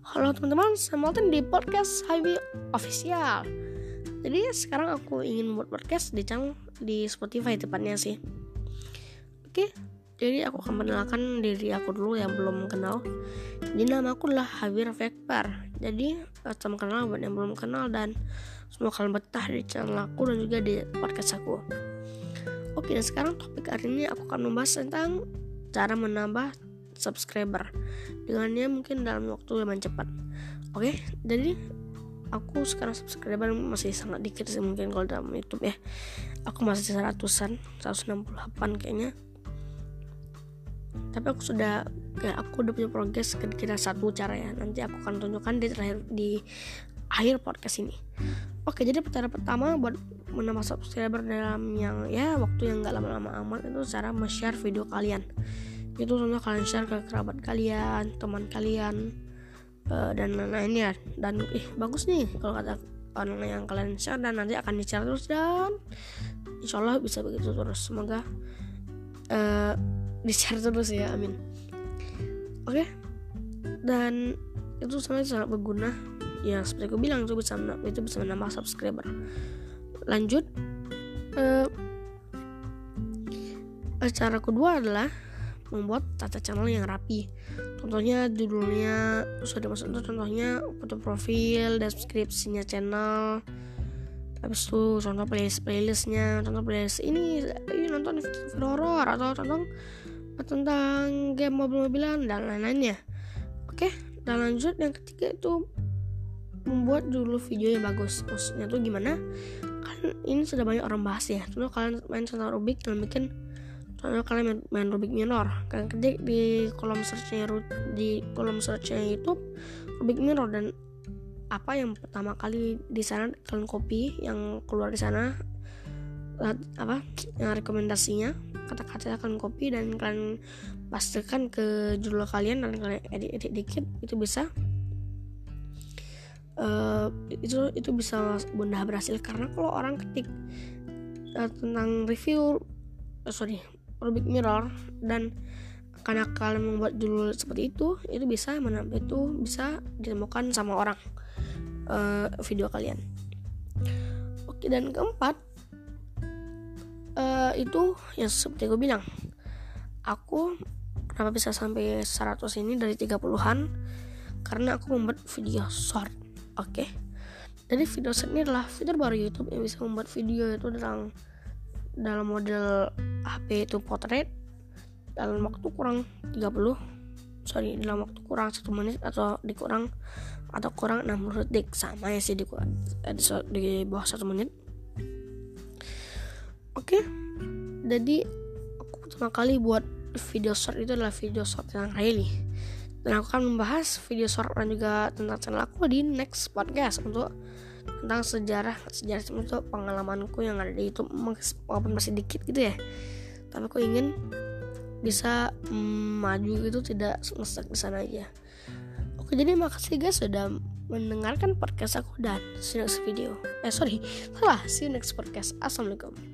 Halo teman-teman, selamat datang di podcast Highway Official. Jadi sekarang aku ingin buat podcast di channel di Spotify tepatnya sih. Oke, jadi aku akan mengenalkan diri aku dulu yang belum kenal. Jadi nama aku adalah Habir Vekpar. Jadi sama kenal buat yang belum kenal dan semua kalian betah di channel aku dan juga di podcast aku. Oke, dan sekarang topik hari ini aku akan membahas tentang cara menambah subscriber. Dengannya mungkin dalam waktu yang cepat. Oke jadi aku sekarang subscriber masih sangat dikit sih mungkin kalau dalam YouTube ya. Aku masih seratusan 168 kayaknya. Tapi aku sudah kayak aku udah punya progres kira-kira satu cara ya. Nanti aku akan tunjukkan di terakhir di akhir podcast ini. Oke jadi cara pertama buat menambah subscriber dalam yang ya waktu yang gak lama-lama amat itu cara share video kalian itu contoh kalian share ke kerabat kalian teman kalian uh, dan lain-lainnya. Dan ih bagus nih kalau kata orang yang kalian share dan nanti akan di share terus dan insya Allah bisa begitu terus. Semoga uh, di share terus ya amin. Oke? Okay? dan itu sangat sangat berguna. Ya seperti aku bilang itu bisa itu bisa menambah subscriber. Lanjut uh, cara kedua adalah membuat tata channel yang rapi. Contohnya judulnya sudah masuk itu contohnya foto profil, deskripsinya channel. Habis itu contoh playlist playlistnya, contoh playlist ini, ini nonton video horror atau tentang tentang game mobil-mobilan dan lain-lainnya. Oke, dan lanjut yang ketiga itu membuat dulu video yang bagus. Maksudnya tuh gimana? Kan ini sudah banyak orang bahas ya. Contoh kalian main channel Rubik dan bikin soalnya kalian main, main Rubik Minor. Kalian ketik di kolom searchnya di kolom searchnya YouTube Rubik Minor. Dan apa yang pertama kali di sana kalian copy yang keluar di sana apa yang rekomendasinya kata-kata kalian copy dan kalian pastikan ke judul kalian dan kalian edit-edit dikit itu bisa uh, itu itu bisa bunda berhasil. Karena kalau orang ketik uh, tentang review uh, sorry Rubik Mirror dan karena kalian membuat judul seperti itu itu bisa menambah itu bisa ditemukan sama orang uh, video kalian oke dan keempat uh, itu yang seperti gue bilang aku kenapa bisa sampai 100 ini dari 30-an karena aku membuat video short oke okay? jadi video short ini adalah fitur baru YouTube yang bisa membuat video itu tentang dalam model HP itu potret dalam waktu kurang 30 sorry dalam waktu kurang satu menit atau dikurang atau kurang 60 detik sama ya sih di, di, di bawah satu menit oke okay. jadi aku pertama kali buat video short itu adalah video short yang Riley dan aku akan membahas video short dan juga tentang channel aku di next podcast untuk tentang sejarah sejarah itu pengalamanku yang ada di YouTube walaupun masih dikit gitu ya. Tapi aku ingin bisa mm, maju itu tidak ngestak di sana aja. Oke jadi makasih guys sudah mendengarkan podcast aku dan see you next video. Eh sorry salah see you next podcast. Assalamualaikum